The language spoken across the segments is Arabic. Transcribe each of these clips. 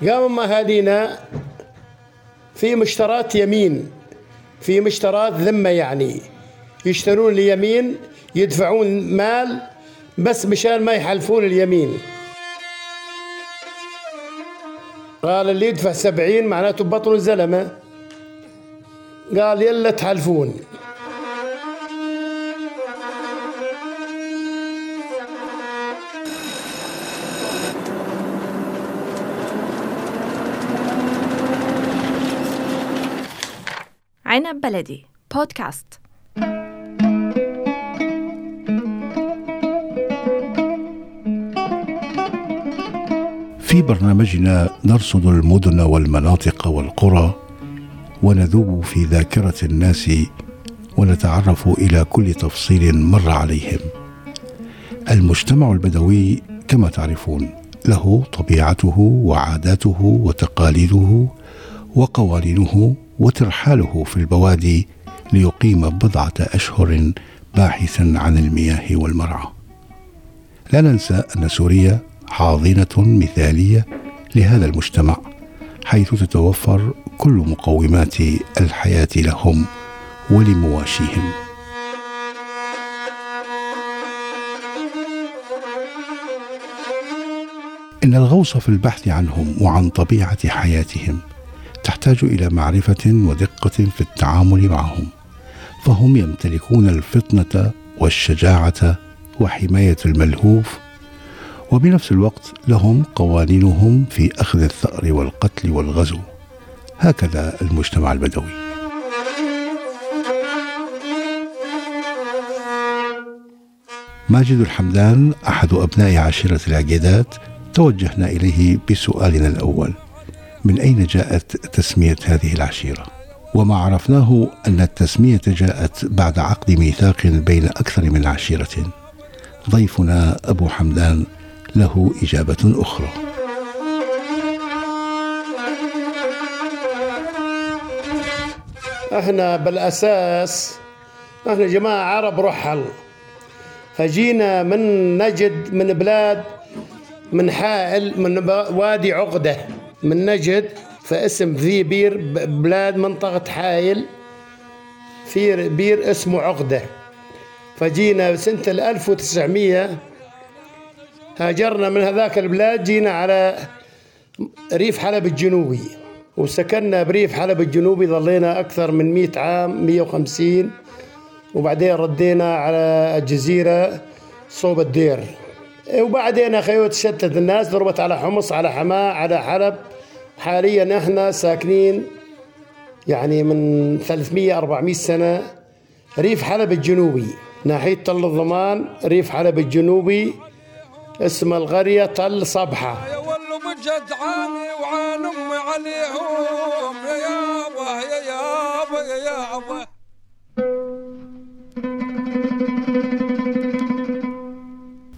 قاموا مهالينا في مشترات يمين في مشترات ذمة يعني. يشترون اليمين يدفعون مال بس مشان ما يحلفون اليمين. قال اللي يدفع سبعين معناته بطل زلمة. قال يلا تحلفون. عنب بلدي. بودكاست. في برنامجنا نرصد المدن والمناطق والقرى ونذوب في ذاكرة الناس ونتعرف إلى كل تفصيل مر عليهم. المجتمع البدوي كما تعرفون له طبيعته وعاداته وتقاليده وقوانينه وترحاله في البوادي ليقيم بضعة أشهر باحثا عن المياه والمرعى. لا ننسى أن سوريا حاضنة مثالية لهذا المجتمع حيث تتوفر كل مقومات الحياة لهم ولمواشيهم. إن الغوص في البحث عنهم وعن طبيعة حياتهم تحتاج إلى معرفة ودقة في التعامل معهم فهم يمتلكون الفطنة والشجاعة وحماية الملهوف وبنفس الوقت لهم قوانينهم في أخذ الثأر والقتل والغزو. هكذا المجتمع البدوي. ماجد الحمدان أحد أبناء عشيرة العقيدات توجهنا إليه بسؤالنا الأول. من أين جاءت تسمية هذه العشيرة؟ وما عرفناه أن التسمية جاءت بعد عقد ميثاق بين أكثر من عشيرة. ضيفنا أبو حمدان له إجابة أخرى. إحنا بالأساس إحنا جماعة عرب رحل. فجينا من نجد من بلاد من حائل من وادي عقدة. من نجد فاسم ذي بير بلاد منطقة حايل في بير اسمه عقدة. فجينا سنة ال 1900 هاجرنا من هذاك البلاد جينا على ريف حلب الجنوبي. وسكننا بريف حلب الجنوبي ظلينا أكثر من 100 عام 150 وبعدين ردينا على الجزيرة صوب الدير. وبعدين أخيوت شتت الناس ضربت على حمص على حماة على حلب. حاليا إحنا ساكنين يعني من 300 400 سنة ريف حلب الجنوبي ناحية تل الضمان ريف حلب الجنوبي اسم القرية تل وعان أمي عليهم يا يا يا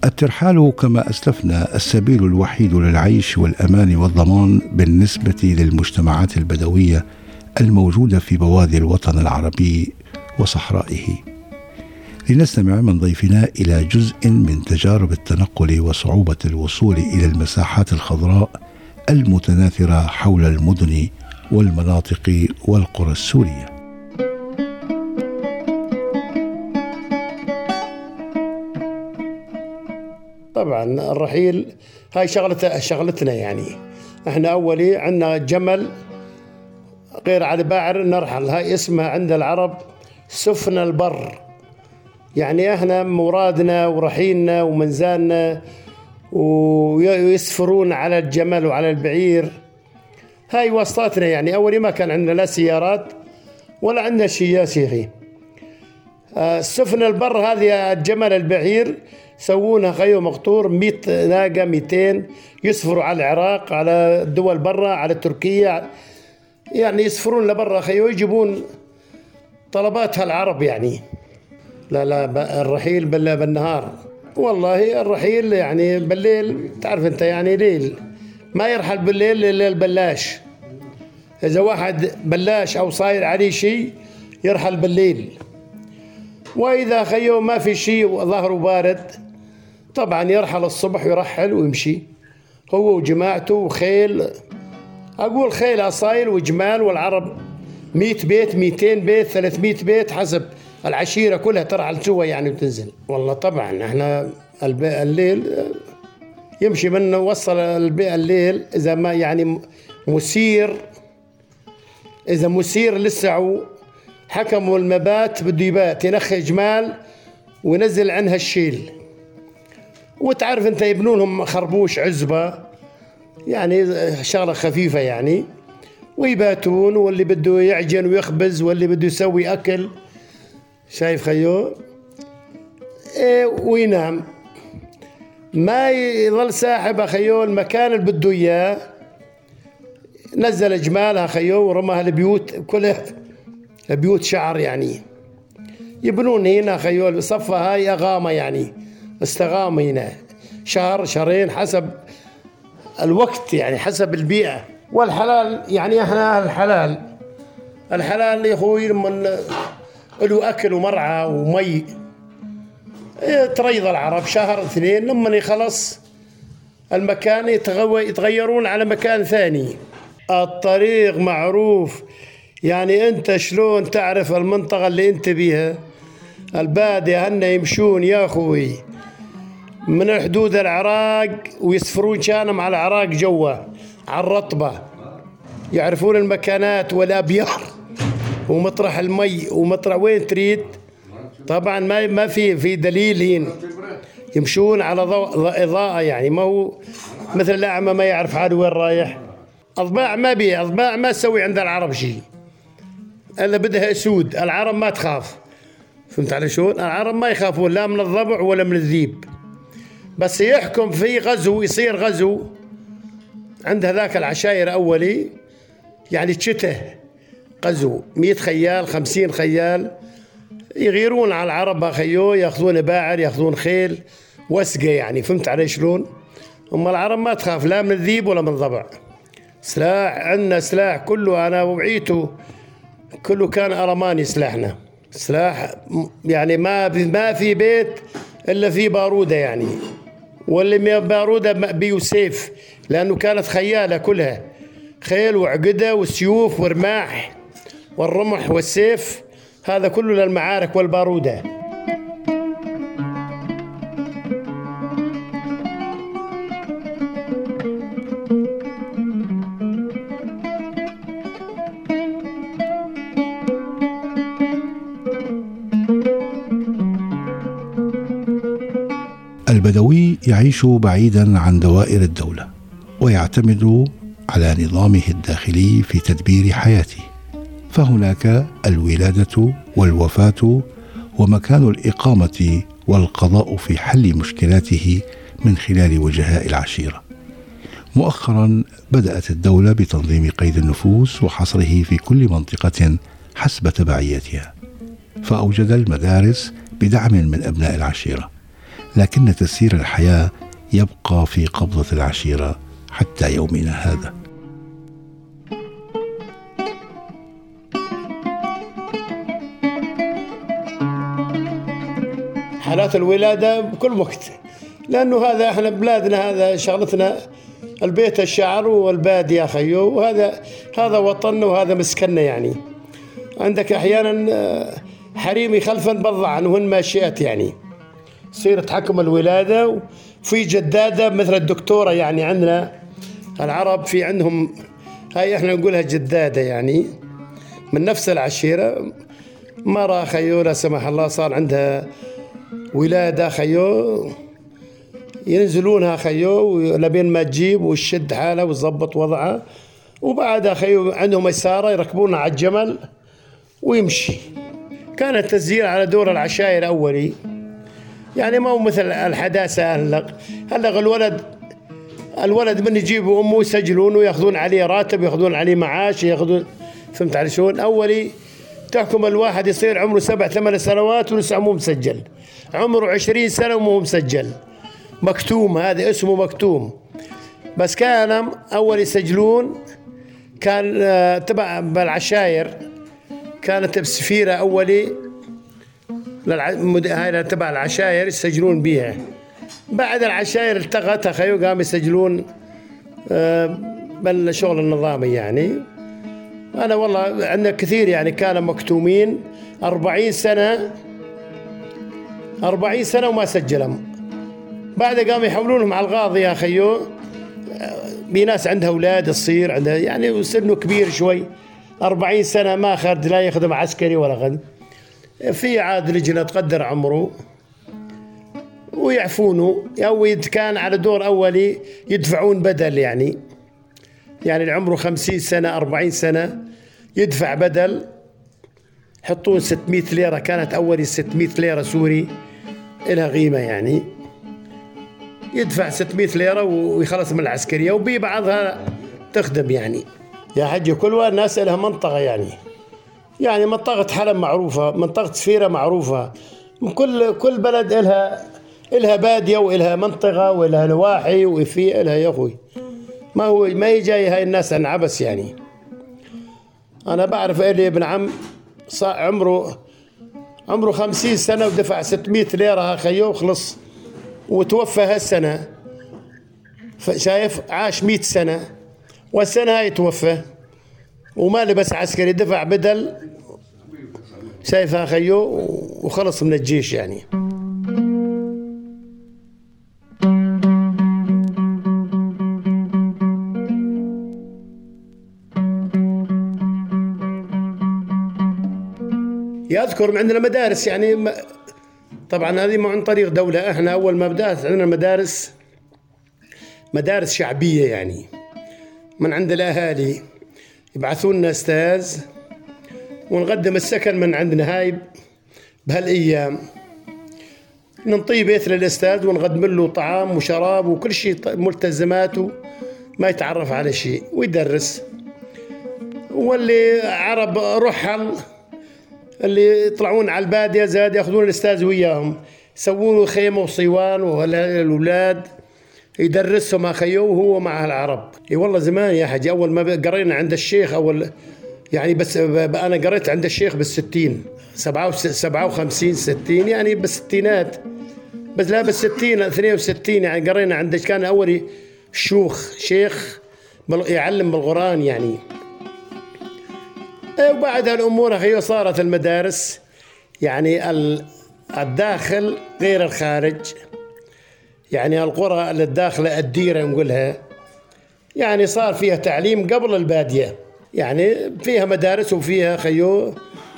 الترحال كما أسلفنا السبيل الوحيد للعيش والأمان والضمان بالنسبة للمجتمعات البدوية الموجودة في بوادي الوطن العربي وصحرائه. لنستمع من ضيفنا إلى جزء من تجارب التنقل وصعوبة الوصول إلى المساحات الخضراء المتناثرة حول المدن والمناطق والقرى السورية. طبعا الرحيل هاي شغلة شغلتنا يعني. إحنا أولي عندنا جمل غير على باعر نرحل هاي اسمها عند العرب سفن البر. يعني إحنا مرادنا ورحيلنا ومنزالنا ويسفرون على الجمل وعلى البعير. هاي وسطاتنا يعني. أولي ما كان عندنا لا سيارات ولا عندنا شيء يا سيخي. آه، سفن البر هذه الجمل البعير يسوونها خيو مقطور 100 ناقة 200 يسفروا على العراق على الدول برا على تركيا. يعني يسفرون لبرا خيو يجيبون طلبات العرب يعني. لا لا الرحيل بالنهار. والله الرحيل يعني بالليل تعرف انت يعني ليل. ما يرحل بالليل إلا البلاش. إذا واحد بلاش أو صاير عليه شيء يرحل بالليل. وإذا خيو ما في شيء وظهره بارد طبعا يرحل الصبح يرحل ويمشي. هو وجماعته وخيل. أقول خيل أصايل وجمال والعرب. 100 بيت 200 بيت 300 بيت حسب العشيرة كلها ترعى سوا يعني وتنزل. والله طبعا إحنا الليل يمشي من وصل الليل إذا ما يعني مسير. إذا مسير لسعوا حكموا المبات بده يبات ينخي جمال وينزل عنها الشيل. وتعرف انت يبنون لهم خربوش عزبة يعني شغلة خفيفة يعني ويباتون واللي بده يعجن ويخبز واللي بده يسوي أكل. شايف خيو؟ إيه وينام. ما يظل ساحب اخيو المكان اللي بده إياه. نزل جمالها خيو ورماها البيوت كلها بيوت شعر يعني. يبنون هنا خيول صفة هاي أغامة يعني. استغامة هنا شهر شهرين حسب الوقت يعني حسب البيئة. والحلال يعني إحنا الحلال. الحلال يا أخوي لما له أكل ومرعى ومي. إيه، تريض العرب. شهر اثنين لما يخلص المكان يتغيرون على مكان ثاني. الطريق معروف. يعني أنت شلون تعرف المنطقة اللي أنت بيها؟ البادية هن يمشون يا أخوي. من حدود العراق ويسفرون كانوا على العراق جوا على الرطبة. يعرفون المكانات والابيار ومطرح المي ومطرح وين تريد. طبعا ما ما في في دليل هين. يمشون على ضوء إضاءة يعني ما هو مثل الأعمى ما يعرف حاله وين رايح. أضباع ما بي أضباع ما تسوي عند العرب شيء إلا بدها أسود. العرب ما تخاف. فهمت علي شلون؟ العرب ما يخافون لا من الضبع ولا من الذيب. بس يحكم في غزو يصير غزو. عند هذاك العشاير أولي يعني تشته غزو. 100 خيال 50 خيال. يغيرون على العرب خيو يأخذون باعر يأخذون خيل وسقة يعني فهمت علي شلون؟ أما العرب ما تخاف لا من الذيب ولا من الضبع سلاح عندنا سلاح كله أنا وعيته كله كان أرماني سلاحنا. سلاح يعني ما ما في بيت إلا في بارودة يعني. واللي ما باروده ما بيه سيف لأنه كانت خيالة كلها. خيل وعقدة وسيوف ورماح والرمح والسيف هذا كله للمعارك والبارودة. البدوي يعيش بعيدا عن دوائر الدولة ويعتمد على نظامه الداخلي في تدبير حياته. فهناك الولادة والوفاة ومكان الإقامة والقضاء في حل مشكلاته من خلال وجهاء العشيرة. مؤخرا بدأت الدولة بتنظيم قيد النفوس وحصره في كل منطقة حسب تبعيتها فأوجد المدارس بدعم من أبناء العشيرة. لكن تسيير الحياة يبقى في قبضة العشيرة حتى يومنا هذا. حالات الولادة بكل وقت لأنه هذا إحنا بلادنا هذا شغلتنا البيت الشعر والباد يا خيو وهذا هذا وطننا وهذا مسكننا يعني. عندك أحيانا آه، حريم يخلفن بضعن وهن ماشيات يعني. يصير تحكم الولادة. وفي جدادة مثل الدكتورة يعني عندنا العرب في عندهم هاي إحنا نقولها جدادة يعني من نفس العشيرة. مرة خيو لا سمح الله صار عندها ولادة خيو ينزلونها خيو لبين ما تجيب وتشد حالها وتظبط وضعها. وبعدها خيو عندهم يسارة يركبونها على الجمل ويمشي. كان التسجيل على دور العشائر أولي يعني ما هو مثل الحداثة هلا هلا الولد الولد من يجيبوا أمه يسجلونه ياخذون عليه راتب يأخذون عليه معاش ياخذون فهمت علي شلون؟ أولي تحكم الواحد يصير عمره سبع ثمان سنوات ولسه مو مسجل. عمره عشرين سنة ومو مسجل. مكتوم هذا اسمه مكتوم. بس كان أول يسجلون كان آه، تبع بالعشاير كانت بسفيرة أولي هاي تبع العشاير يسجلون بيها. بعد العشاير التغت اخيو قام يسجلون آه، بالشغل النظامي يعني. أنا والله عندنا كثير يعني كانوا مكتومين. أربعين سنة أربعين سنة وما سجلهم. بعد قاموا يحولونهم على القاضي يا خيو في ناس عندها أولاد تصير عندها يعني سنه كبير شوي. أربعين سنة ما خرج لا يخدم عسكري ولا غد. في عاد لجنة تقدر عمره. ويعفونه أو إذا كان على دور أولي يدفعون بدل يعني. يعني اللي عمره خمسين سنة أربعين سنة يدفع بدل. يحطون 600 ليرة كانت أولي 600 ليرة سوري. إلها قيمة يعني. يدفع 600 ليرة ويخلص من العسكرية وبي بعضها تخدم يعني. يا حجي كل الناس لها منطقة يعني. يعني منطقة حلب معروفة منطقة سفيرة معروفة. كل كل بلد إلها إلها بادية وإلها منطقة وإلها نواحي وفي إلها يا أخوي. ما هو ما هي جاي هاي الناس عن عبس يعني. أنا بعرف إلي ابن عم عمره عمره خمسين سنة ودفع 600 ليرة خيو وخلص وتوفى هالسنة. شايف عاش 100 سنة والسنة هاي توفى. وما لبس عسكري دفع بدل. شايفها خيو وخلص من الجيش يعني. يذكر عندنا مدارس يعني طبعا هذه مو عن طريق دولة إحنا أول ما بدأت عندنا مدارس مدارس شعبية يعني. من عند الأهالي. يبعثون لنا أستاذ ونقدم السكن من عندنا. هاي بهالأيام ننطيه بيت للأستاذ ونقدم له طعام وشراب وكل شيء ملتزماته ما يتعرف على شيء ويدرس. واللي عرب رحل اللي يطلعون على البادية زاد ياخذون الأستاذ وياهم يسوون خيمة وصيوان والاولاد يدرسهم اخيو وهو مع العرب. إي والله زمان يا حجي أول ما قرينا عند الشيخ أول يعني بس أنا قريت عند الشيخ بالستين سبعة سبعة وخمسين ستين يعني بالستينات. بس لا بالستين 62 يعني قرينا عند كان أول شيوخ شيخ يعلم بالقرآن يعني. وبعد الأمور أخي صارت المدارس يعني الداخل غير الخارج. يعني القرى اللي الداخلة الديرة نقولها يعني صار فيها تعليم قبل البادية. يعني فيها مدارس وفيها خيو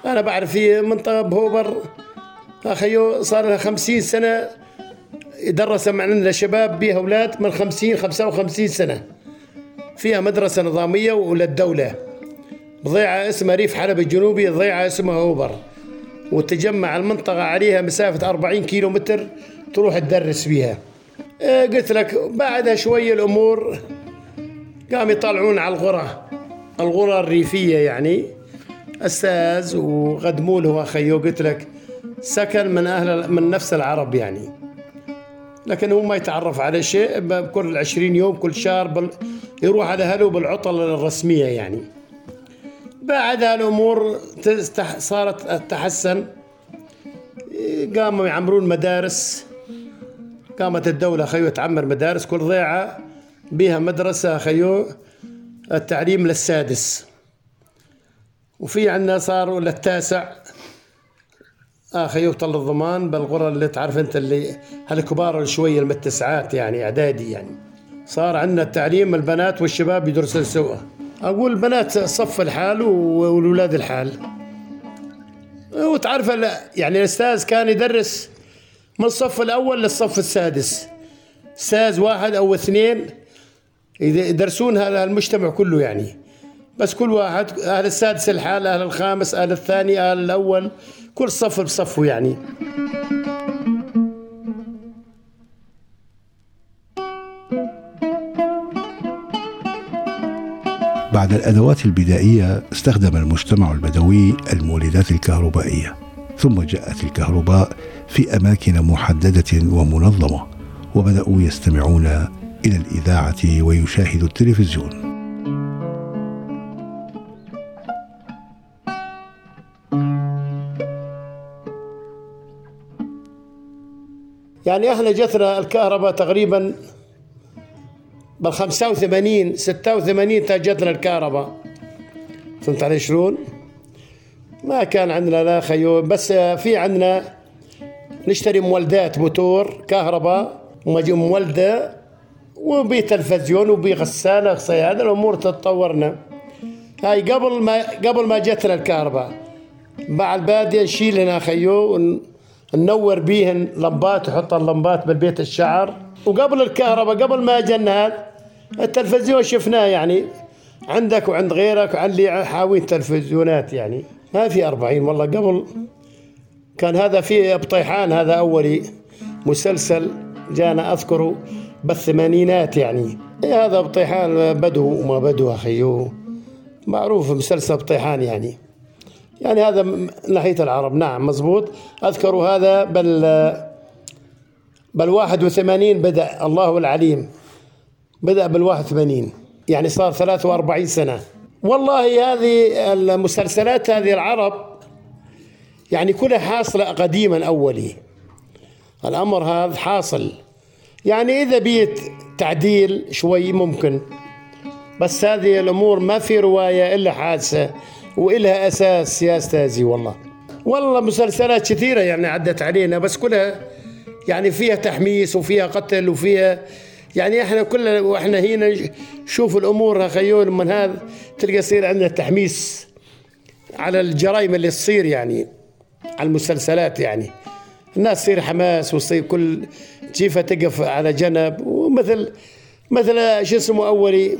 أنا بعرف في منطقة بهوبر خيو صار لها خمسين سنة يدرس معنا شباب بها أولاد من خمسين خمسة وخمسين سنة. فيها مدرسة نظامية وللدوله ضيعة اسمها ريف حلب الجنوبي ضيعة اسمها هوبر وتجمع المنطقة عليها مسافة 40 كيلو متر تروح تدرس فيها قلت لك بعدها شوية الأمور قام يطلعون على الغرة. الغرة الريفية يعني. أستاذ وقدموا له أخيو قلت لك سكن من أهل من نفس العرب يعني. لكن هو ما يتعرف على شيء كل 20 يوم كل شهر يروح على أهله بالعطل الرسمية يعني. بعدها الأمور صارت تحسن قاموا يعمرون مدارس. قامت الدولة خيو تعمر مدارس كل ضيعة بها مدرسة خيو التعليم للسادس. وفي عندنا صاروا للتاسع آخيو طل الضمان بالقرى اللي تعرف أنت اللي هالكبار شوية المتسعات يعني إعدادي يعني. صار عندنا التعليم البنات والشباب يدرسون سوا. أقول بنات صف الحال والولاد الحال. وتعرف يعني الأستاذ كان يدرس من الصف الأول للصف السادس. أستاذ واحد أو اثنين. يدرسون هذا المجتمع كله يعني. بس كل واحد أهل السادس الحال أهل الخامس أهل الثاني أهل الأول. كل صف بصفه يعني. بعد الأدوات البدائية استخدم المجتمع البدوي المولدات الكهربائية ثم جاءت الكهرباء في أماكن محددة ومنظمة وبدأوا يستمعون إلى الإذاعة ويشاهدوا التلفزيون يعني إحنا جتنا الكهرباء تقريبا بال 85 86 جتنا الكهرباء فهمت علي شلون؟ ما كان عندنا لا خيو بس في عندنا نشتري مولدات موتور كهرباء مولدة وبي غسالة صيادة الأمور تتطورنا هاي قبل ما قبل ما جتنا الكهرباء. بعد بادية نشيل هنا خيو ننور بيهن لمبات وحط اللمبات بالبيت الشعر. وقبل الكهرباء قبل ما جنا هذا التلفزيون شفناه يعني. عندك وعند غيرك وعند اللي حاوين تلفزيونات يعني. ما في أربعين والله قبل كان هذا في بطيحان هذا أولي مسلسل جانا أذكره بالثمانينات يعني. إيه هذا بطيحان بدو وما بدو أخيو معروف مسلسل بطيحان يعني. يعني هذا من ناحية العرب نعم مزبوط. أذكر هذا بل بل 81 بدأ الله العليم بدأ بال 81 يعني صار 43 سنة. والله هذه المسلسلات هذه العرب يعني كلها حاصلة قديما أولي. الأمر هذا حاصل. يعني إذا بيت تعديل شوي ممكن بس هذه الأمور ما في رواية إلا حادثة وإلها أساس يا أستاذي والله. والله مسلسلات كثيرة يعني عدت علينا بس كلها يعني فيها تحميس وفيها قتل وفيها يعني إحنا كلنا وإحنا هنا نشوف الأمور خيول من هذا تلقى يصير عندنا تحميس على الجرائم اللي تصير يعني. على المسلسلات يعني. الناس تصير حماس وتصير كل جيفة تقف على جنب. ومثل مثل شو اسمه أولي؟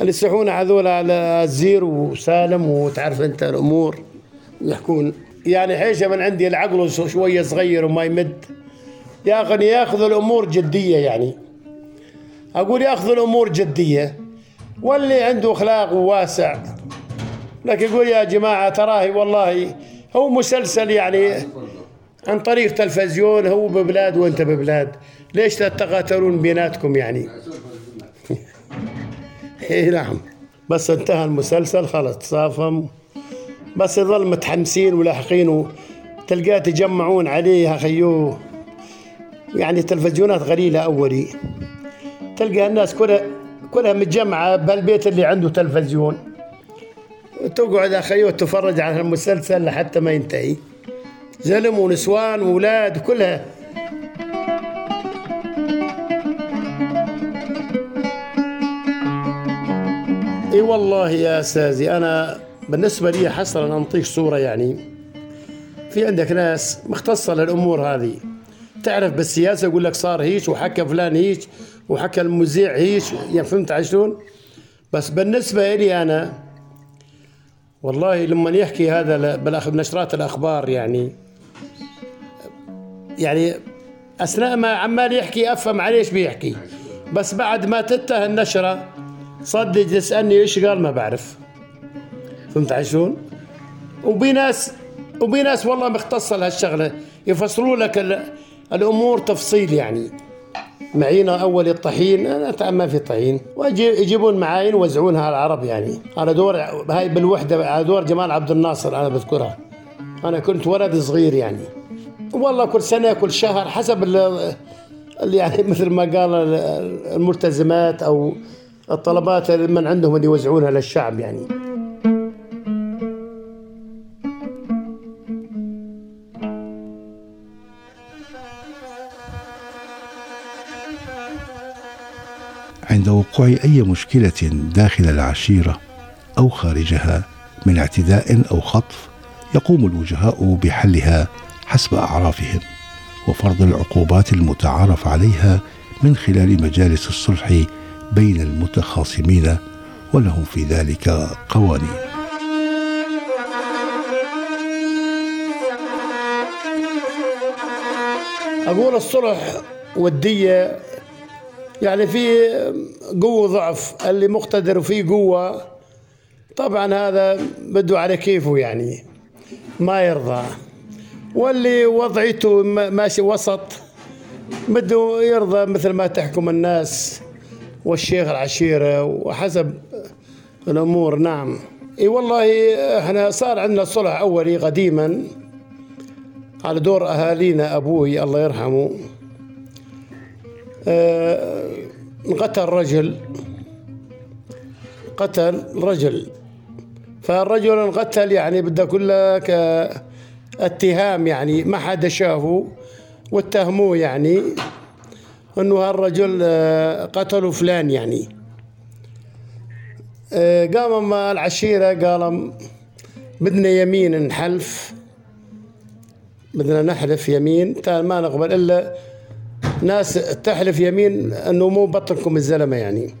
اللي يصيحون هذول على الزير وسالم وتعرف أنت الأمور. يحكون يعني حيشة من عندي العقل شوية صغير وما يمد. يا أخي ياخذ الأمور جدية يعني. أقول ياخذ الأمور جدية. واللي عنده أخلاق وواسع. لكن يقول يا جماعة تراهي والله هو مسلسل يعني عن طريق تلفزيون هو ببلاد وأنت ببلاد. ليش تتقاتلون بيناتكم يعني؟ إي نعم. بس انتهى المسلسل خلص تصافم. بس يظل متحمسين ولاحقين تلقاه تجمعون عليه خيوه يعني تلفزيونات قليلة أولي. تلقى الناس كلها كلها متجمعة بالبيت اللي عنده تلفزيون. تقعد أخيو تتفرج على المسلسل لحتى ما ينتهي. زلم ونسوان وولاد كلها. إي والله يا أستاذي أنا بالنسبة لي حصرا أنطيك صورة يعني. في عندك ناس مختصة للأمور هذه. تعرف بالسياسة يقول لك صار هيك وحكى فلان هيك وحكى المذيع هيك يعني فهمت علي شلون؟ بس بالنسبة لي أنا والله لما يحكي هذا بنشرات الأخبار يعني يعني أثناء ما عمال يحكي أفهم عليه إيش بيحكي. بس بعد ما تنتهي النشرة صدق تسالني إيش قال ما بعرف. فهمت علي شلون؟ وبي ناس وبي ناس والله مختصة لهالشغلة يفسروا لك ال- الأمور تفصيل يعني. معينا أول الطحين طبعا ما في طحين. ويجيبون معاين ويوزعونها على العرب يعني. على دور هاي بالوحدة على دور جمال عبد الناصر أنا بذكرها. أنا كنت ولد صغير يعني. والله كل سنة كل شهر حسب ال- اللي يعني مثل ما قال ال- الملتزمات أو الطلبات من عندهم اللي يوزعونها للشعب يعني. عند وقوع أي مشكلة داخل العشيرة أو خارجها من اعتداء أو خطف يقوم الوجهاء بحلها حسب أعرافهم وفرض العقوبات المتعارف عليها من خلال مجالس الصلح بين المتخاصمين ولهم في ذلك قوانين. أقول الصلح وديه يعني في قوة ضعف اللي مقتدر وفي قوة طبعا هذا بده على كيفه يعني ما يرضى. واللي وضعيته ما- ماشي وسط بده يرضى مثل ما تحكم الناس والشيخ العشيرة وحسب الأمور. نعم. إي والله إحنا صار عندنا صلح أولي قديما على دور أهالينا أبوي الله يرحمه. قتل رجل. قتل رجل. فالرجل انقتل يعني بدي أقول لك آه، اتهام يعني ما حدا شافه واتهموه يعني إنه هالرجل آه، قتلوا فلان يعني. آه، قام مع العشيرة قال بدنا يمين نحلف بدنا نحلف يمين ما نقبل إلا ناس تحلف يمين انه مو بطنكم الزلمة يعني.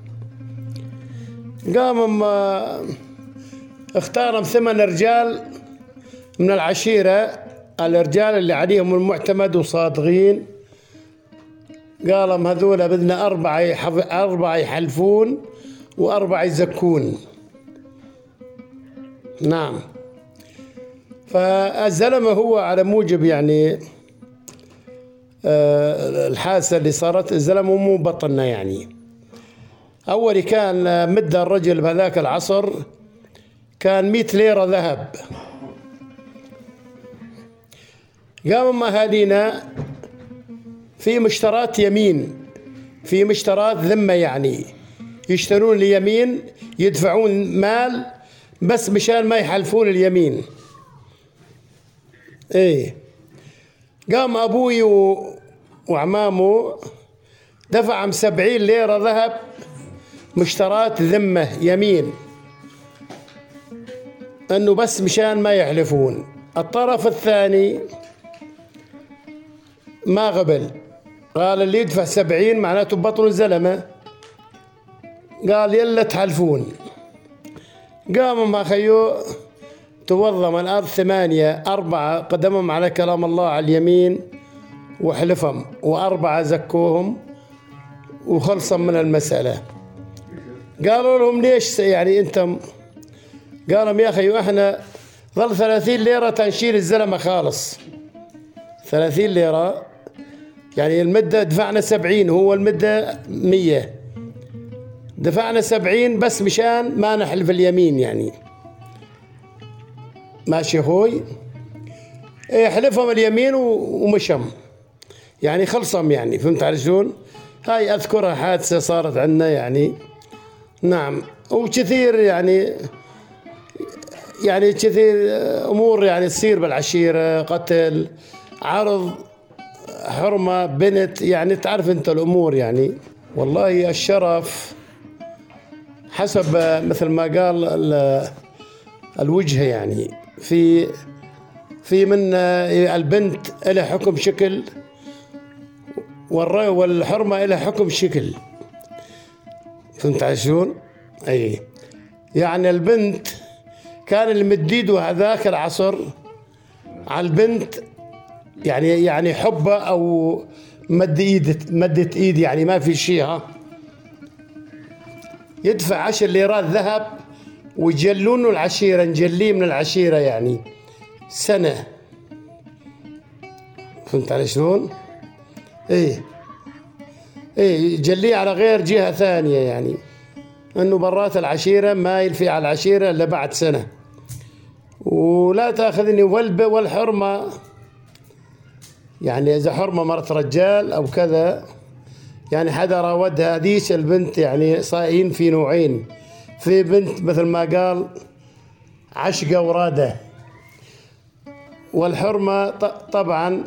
قام اختارهم ثمان رجال من العشيرة. الرجال اللي عليهم المعتمد وصادقين. قالهم هذول بدنا أربعة يحف... أربعة يحلفون وأربعة يزكون. نعم. فالزلمة هو على موجب يعني آه، الحادثة اللي صارت الزلمة مو بطلنا يعني. أول كان مدة الرجل بهذاك العصر كان مئة ليرة ذهب. قام أهالينا في مشترات يمين في مشترات ذمة يعني. يشترون اليمين يدفعون مال بس مشان ما يحلفون اليمين. إيه. قام أبوي و... وعمامه دفعهم سبعين ليرة ذهب مشترات ذمة يمين. إنه بس مشان ما يحلفون. الطرف الثاني ما قبل قال اللي يدفع سبعين معناته بطن الزلمة. قال يلا تحلفون. قاموا ما خيو توظم الأرض ثمانية أربعة قدمهم على كلام الله على اليمين وحلفهم وأربعة زكوهم وخلصوا من المسألة. قالوا لهم ليش يعني أنتم؟ قالوا يا أخي إحنا ظل ثلاثين ليرة تنشيل الزلمة خالص. ثلاثين ليرة يعني المدة دفعنا سبعين هو المدة مية. دفعنا سبعين بس مشان ما نحلف اليمين يعني. ماشي أخوي إيه حلفهم اليمين ومشم يعني خلصهم يعني فهمت علي شلون؟ هاي اذكرها حادثة صارت عندنا يعني. نعم. وكثير يعني يعني كثير أمور يعني تصير بالعشيرة قتل عرض حرمة بنت. يعني تعرف أنت الأمور يعني. والله الشرف. حسب مثل ما قال ال- الوجهه يعني. في في من البنت لها حكم شكل والحرمة لها حكم شكل. فهمت علي شلون؟ أي. يعني البنت كان المديد هذاك العصر على البنت يعني يعني حبة أو مد إيد مدت إيد يعني ما في شيء ها. يدفع عشر ليرات ذهب ويجلونه العشيرة نجليه من العشيرة يعني سنة. فهمت علي شلون؟ إيه. إيه جليه على غير جهة ثانية يعني. إنه برات العشيرة ما يلفي على العشيرة إلا بعد سنة. ولا تأخذني والب والحرمة. يعني إذا حرمة مرت رجال أو كذا يعني حدا راودها هذيش البنت يعني صايين في نوعين. في بنت مثل ما قال عشقة ورادة. والحرمة طبعا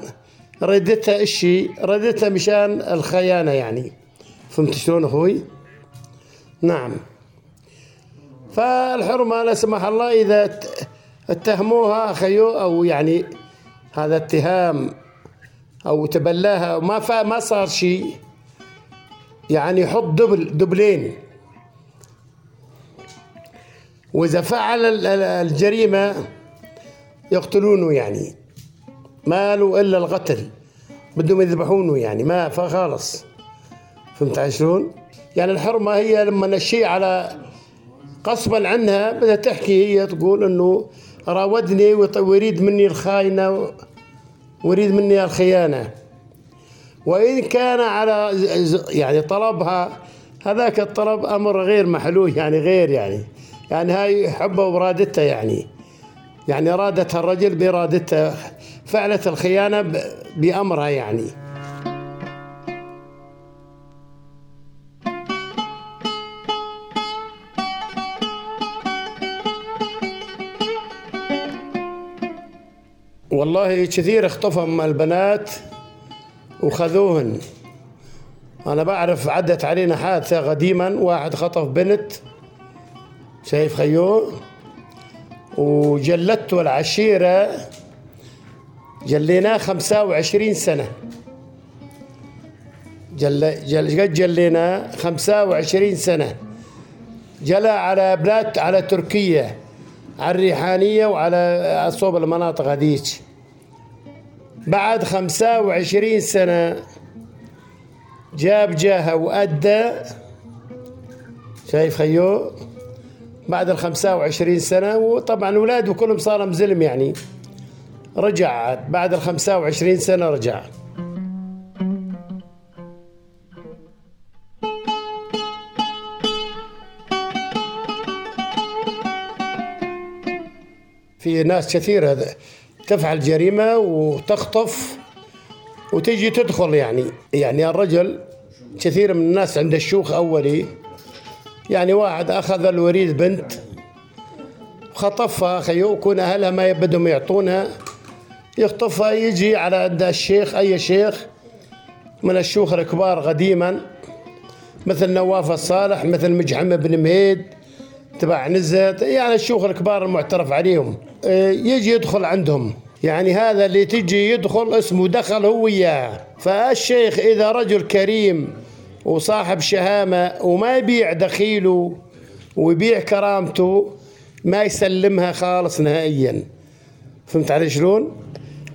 ردتها إشي ردتها مشان الخيانة يعني. فهمت شلون أخوي؟ نعم. فالحرمة لا سمح الله إذا اتهموها خيو أو يعني هذا اتهام أو تبلاها وما ما صار شيء. يعني يحط دبل دبلين. وإذا فعل ال- ال- الجريمة يقتلونه يعني. ما له إلا القتل. بدهم يذبحونه يعني. ما فخلص. فهمت شلون؟ يعني الحرمة هي لما نشي على غصبا عنها بدها تحكي هي تقول إنه راودني ويريد مني الخاينة ويريد مني الخيانة. وإن كان على يعني طلبها هذاك الطلب أمر غير محلول يعني غير يعني. يعني هاي حبه وارادته يعني. يعني ارادتها الرجل بإرادته فعلت الخيانة بأمرها يعني. والله كثير اخطفهم البنات وخذوهن. أنا بعرف عدت علينا حادثة قديما واحد خطف بنت شايف خيو وجلته العشيرة جليناه خمسة وعشرين سنة. جل جل قد جلينا خمسة وعشرين سنة. جلى على بلاد على تركيا على الريحانية وعلى صوب المناطق هذيك. بعد خمسة وعشرين سنة جاب جاها وأدى. شايف خيو بعد الخمسة وعشرين سنة وطبعا أولاده كلهم صار مزلم يعني. رجع بعد الخمسة وعشرين سنة رجع في ناس كثيرة تفعل جريمة وتخطف وتجي تدخل يعني. يعني الرجل كثير من الناس عنده الشوخ أولي يعني واحد أخذ الوريد بنت خطفها خيو يكون أهلها ما بدهم يعطونها. يخطفها يجي على عند الشيخ أي شيخ من الشيوخ الكبار قديما مثل نواف الصالح مثل مجحم بن مهيد تبع نزت يعني الشيوخ الكبار المعترف عليهم. إيه، يجي يدخل عندهم. يعني هذا اللي تجي يدخل اسمه دخل هو وياه. فالشيخ إذا رجل كريم وصاحب شهامة وما يبيع دخيله ويبيع كرامته ما يسلمها خالص نهائيا. فهمت علي شلون؟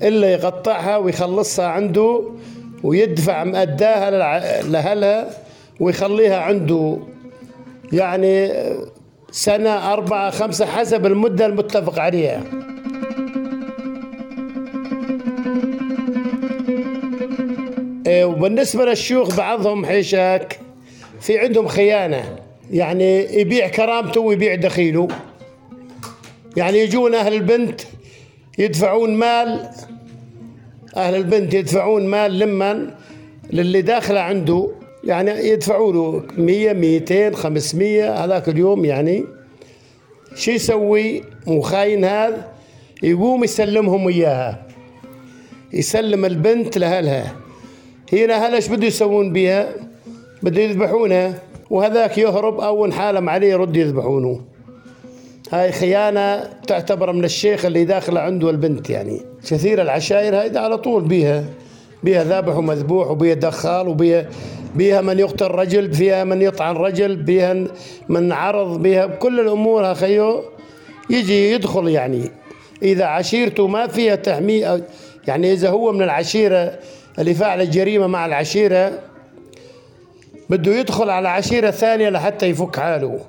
إلا يقطعها ويخلصها عنده ويدفع مأداها لأهلها ويخليها عنده. يعني سنة أربعة خمسة حسب المدة المتفق عليها. وبالنسبة للشيوخ بعضهم حيشك في عندهم خيانة. يعني يبيع كرامته ويبيع دخيله. يعني يجون أهل البنت يدفعون مال أهل البنت يدفعون مال لمن؟ للي داخله عنده. يعني يدفعوا له 100 200 500 هذاك اليوم يعني. شو يسوي؟ مخاين هذا. يقوم يسلمهم اياها يسلم البنت لأهلها. هنا اهلها إيش بده يسوون بها؟ بده يذبحونها وهذاك يهرب أو انحالم عليه يرد يذبحونه. هاي خيانة تعتبر من الشيخ اللي داخله عنده البنت يعني. كثير العشائر هاي على طول بيها. بيها ذابح ومذبوح وبيها دخال وبيها بيها من يقتل رجل فيها من يطعن رجل بيها من عرض بيها كل الأمور خيو. يجي يدخل يعني. إذا عشيرته ما فيها تحمية يعني إذا هو من العشيرة اللي فعل الجريمة مع العشيرة بده يدخل على عشيرة ثانية لحتى يفك حاله.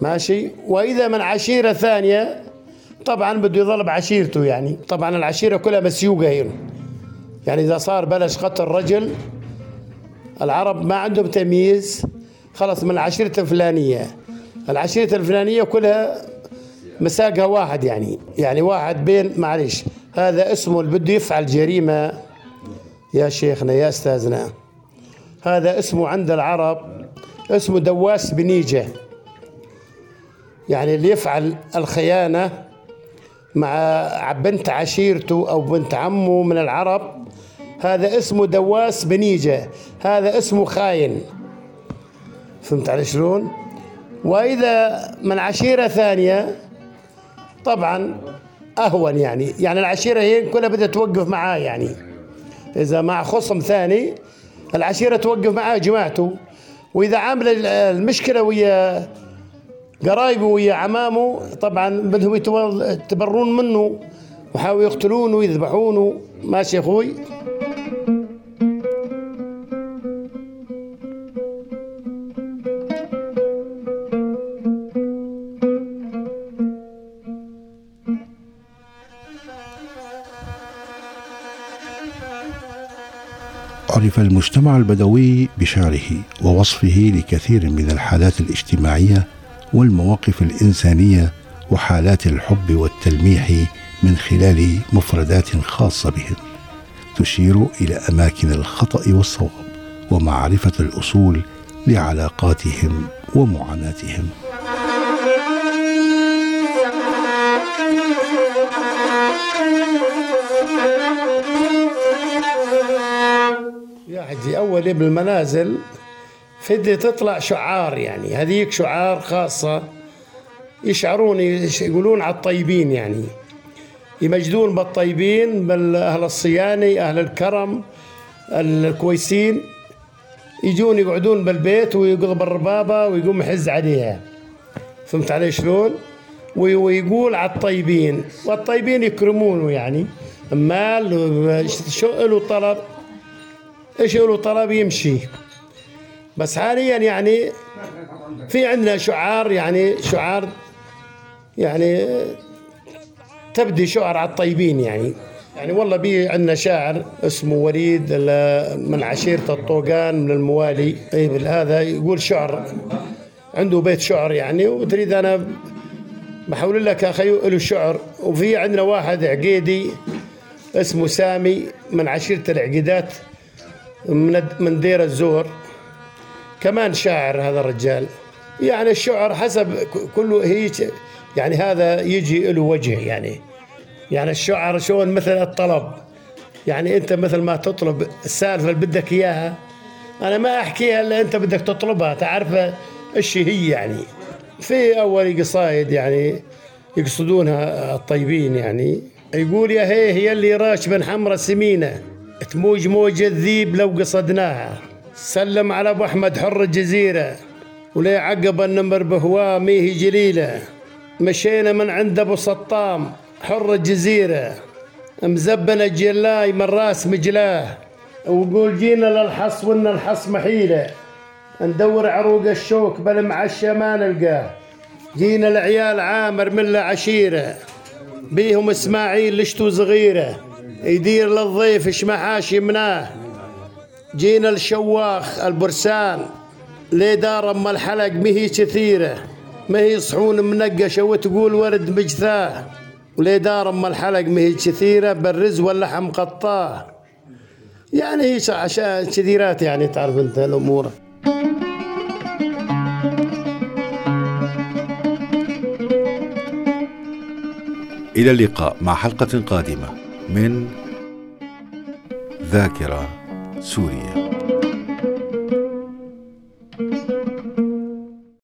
ماشي؟ وإذا من عشيرة ثانية طبعا بده يظل بعشيرته يعني. طبعا العشيرة كلها مسيوقة هنا يعني إذا صار بلش قتل رجل العرب ما عندهم تمييز. خلص من العشيرة الفلانية. العشيرة الفلانية كلها مساقها واحد يعني. يعني واحد بين معلش هذا اسمه اللي بده يفعل جريمة. يا شيخنا يا أستاذنا. هذا اسمه عند العرب اسمه دواس بنيجة يعني اللي يفعل الخيانة مع بنت عشيرته أو بنت عمه من العرب هذا اسمه دواس بنيجة هذا اسمه خاين. فهمت علي شلون؟ وإذا من عشيرة ثانية طبعا أهون يعني. يعني العشيرة هي كلها بدها توقف معاه يعني. إذا مع خصم ثاني العشيرة توقف معاه جماعته وإذا عامل المشكلة ويا قرايبه ويا عمامه طبعا بدهم يتبرون منه وحاولوا يقتلونه ويذبحونه. ماشي يا أخوي؟ عرف المجتمع البدوي بشعره ووصفه لكثير من الحالات الاجتماعية والمواقف الإنسانية وحالات الحب والتلميح من خلال مفردات خاصة بهم. تشير إلى أماكن الخطأ والصواب ومعرفة الأصول لعلاقاتهم ومعاناتهم. واحد أول بالمنازل فدي تطلع شعار يعني. هذيك شعار خاصة يشعرون يش- يقولون على الطيبين يعني. يمجدون بالطيبين بالأهل الصياني أهل الكرم الكويسين. يجون يقعدون بالبيت ويقلب الربابة ويقوم يحز عليها. فهمت علي شلون؟ وي- ويقول على الطيبين والطيبين يكرمونه يعني. مال شو له طلب إيش له طلب يمشي. بس حاليا يعني في عندنا شعار يعني شعار يعني تبدي شعر على الطيبين يعني. يعني والله بي عندنا شاعر اسمه وليد من عشيرة الطوقان من الموالي. اي هذا يقول شعر عنده بيت شعر يعني وتريد أنا بحول لك أخي له شعر. وفي عندنا واحد عقيدي اسمه سامي من عشيرة العقيدات. من من دير الزور. كمان شاعر هذا الرجال. يعني الشعر حسب كله هي يعني هذا يجي له وجه يعني. يعني الشعر شلون مثل الطلب. يعني أنت مثل ما تطلب السالفة اللي بدك إياها. أنا ما أحكيها إلا أنت بدك تطلبها. تعرف إيش هي يعني. في أول قصايد يعني يقصدونها الطيبين يعني. يقول يا هي هي اللي راش بن حمرة سمينة. تموج موج الذيب لو قصدناها. سلم على أبو أحمد حر الجزيرة ولي عقب النمر بهواه ميه جليلة. مشينا من عند أبو سطام حر الجزيرة. مزبن الجلاي من راس مجلاه. وقول جينا للحص وإن الحص محيلة. ندور عروق الشوك بل معشى ما نلقاه. جينا العيال عامر من عشيرة بيهم إسماعيل لشتو صغيرة. يدير للضيف شمحاش يمناه جينا الشواخ البرسان ليه دار ام الحلق مهي كثيرة. ما هي صحون منقشة وتقول ورد مجثاة. وليه دار ام الحلق مهي كثيرة بالرز واللحم قطاه يعني هي عشان كثيرات يعني تعرف أنت الأمور. إلى اللقاء مع حلقة قادمة. من ذاكرة سوريا